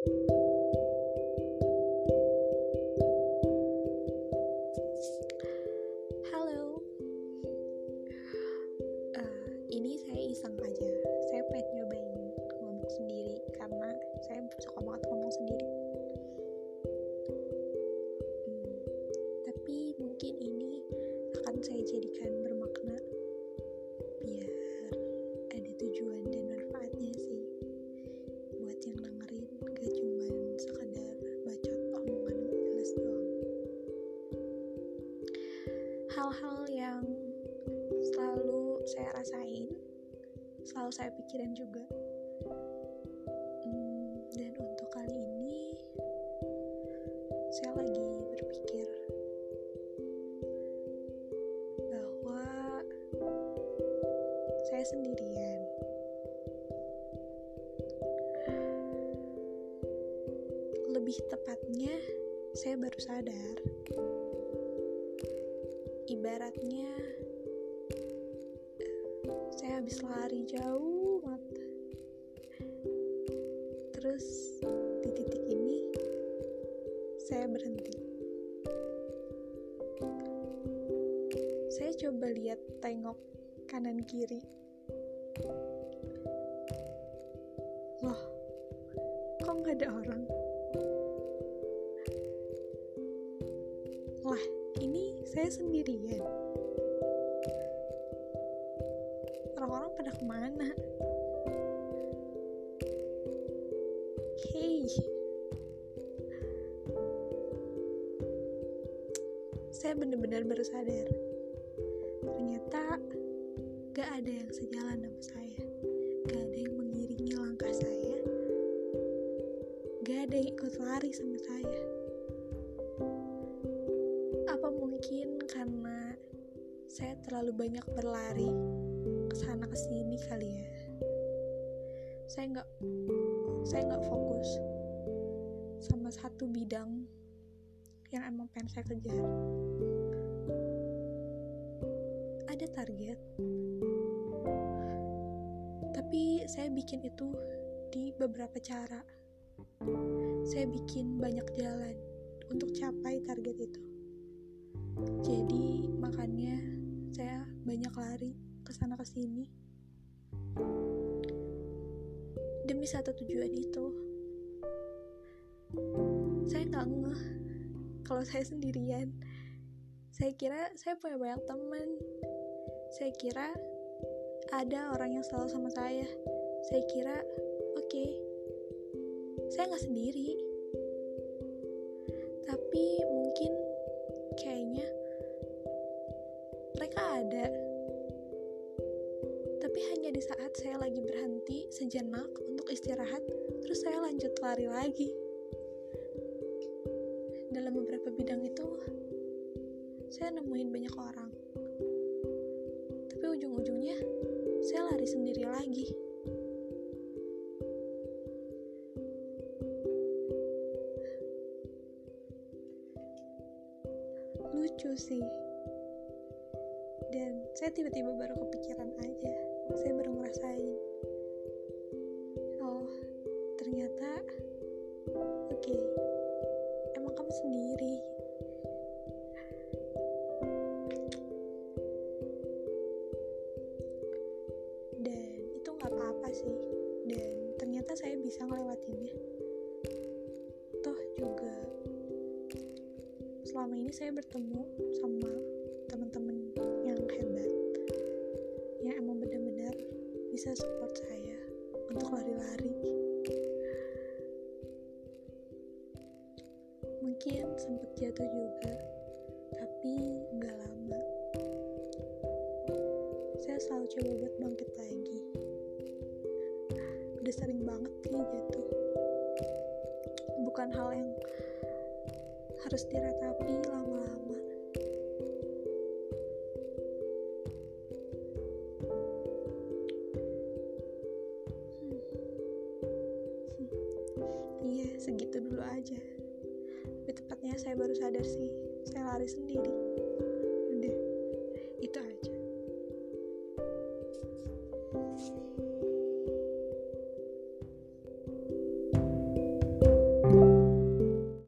Halo, uh, ini saya iseng aja. Saya pengen nyobain ngomong sendiri karena saya suka banget ngomong sendiri. Hmm, tapi mungkin ini akan saya jadikan bermakna saya rasain selalu saya pikirin juga. Hmm, dan untuk kali ini saya lagi berpikir bahwa saya sendirian. Lebih tepatnya saya baru sadar. Ibaratnya habis lari jauh banget. Terus di titik ini saya berhenti. Saya coba lihat tengok kanan kiri. Loh kok nggak ada orang? Lah ini saya sendirian orang-orang pada ke mana? Hey. Saya benar-benar baru sadar ternyata gak ada yang sejalan sama saya. Gak ada yang mengiringi langkah saya. Gak ada yang ikut lari sama saya. Apa mungkin karena saya terlalu banyak berlari ke sana ke sini kali ya. Saya nggak saya nggak fokus sama satu bidang yang emang pengen saya kejar. Ada target tapi saya bikin itu di beberapa cara. Saya bikin banyak jalan untuk capai target itu. Jadi makanya saya banyak lari ke sana ke sini. Demi satu tujuan itu saya nggak ngeh kalau saya sendirian. Saya kira saya punya banyak teman. Saya kira ada orang yang selalu sama saya. Saya kira oke okay, saya nggak sendiri. Tapi mungkin kayaknya tapi hanya di saat saya lagi berhenti sejenak untuk istirahat terus saya lanjut lari lagi. Dalam beberapa bidang itu saya nemuin banyak orang. Tapi ujung-ujungnya saya lari sendiri lagi. Lucu sih. Dan saya tiba-tiba baru kepikiran aja saya baru ngerasain. Oh ternyata oke. Emang kamu sendiri? Dan itu nggak apa-apa sih. Dan ternyata saya bisa ngelewatinnya. Toh juga selama ini saya bertemu sama bisa support saya untuk lari-lari. Mungkin sempat jatuh juga tapi nggak lama. Saya selalu coba buat bangkit lagi. Udah sering banget sih jatuh. Bukan hal yang harus diratapi lama-lama iya segitu dulu aja. Lebih tepatnya saya baru sadar sih saya lari sendiri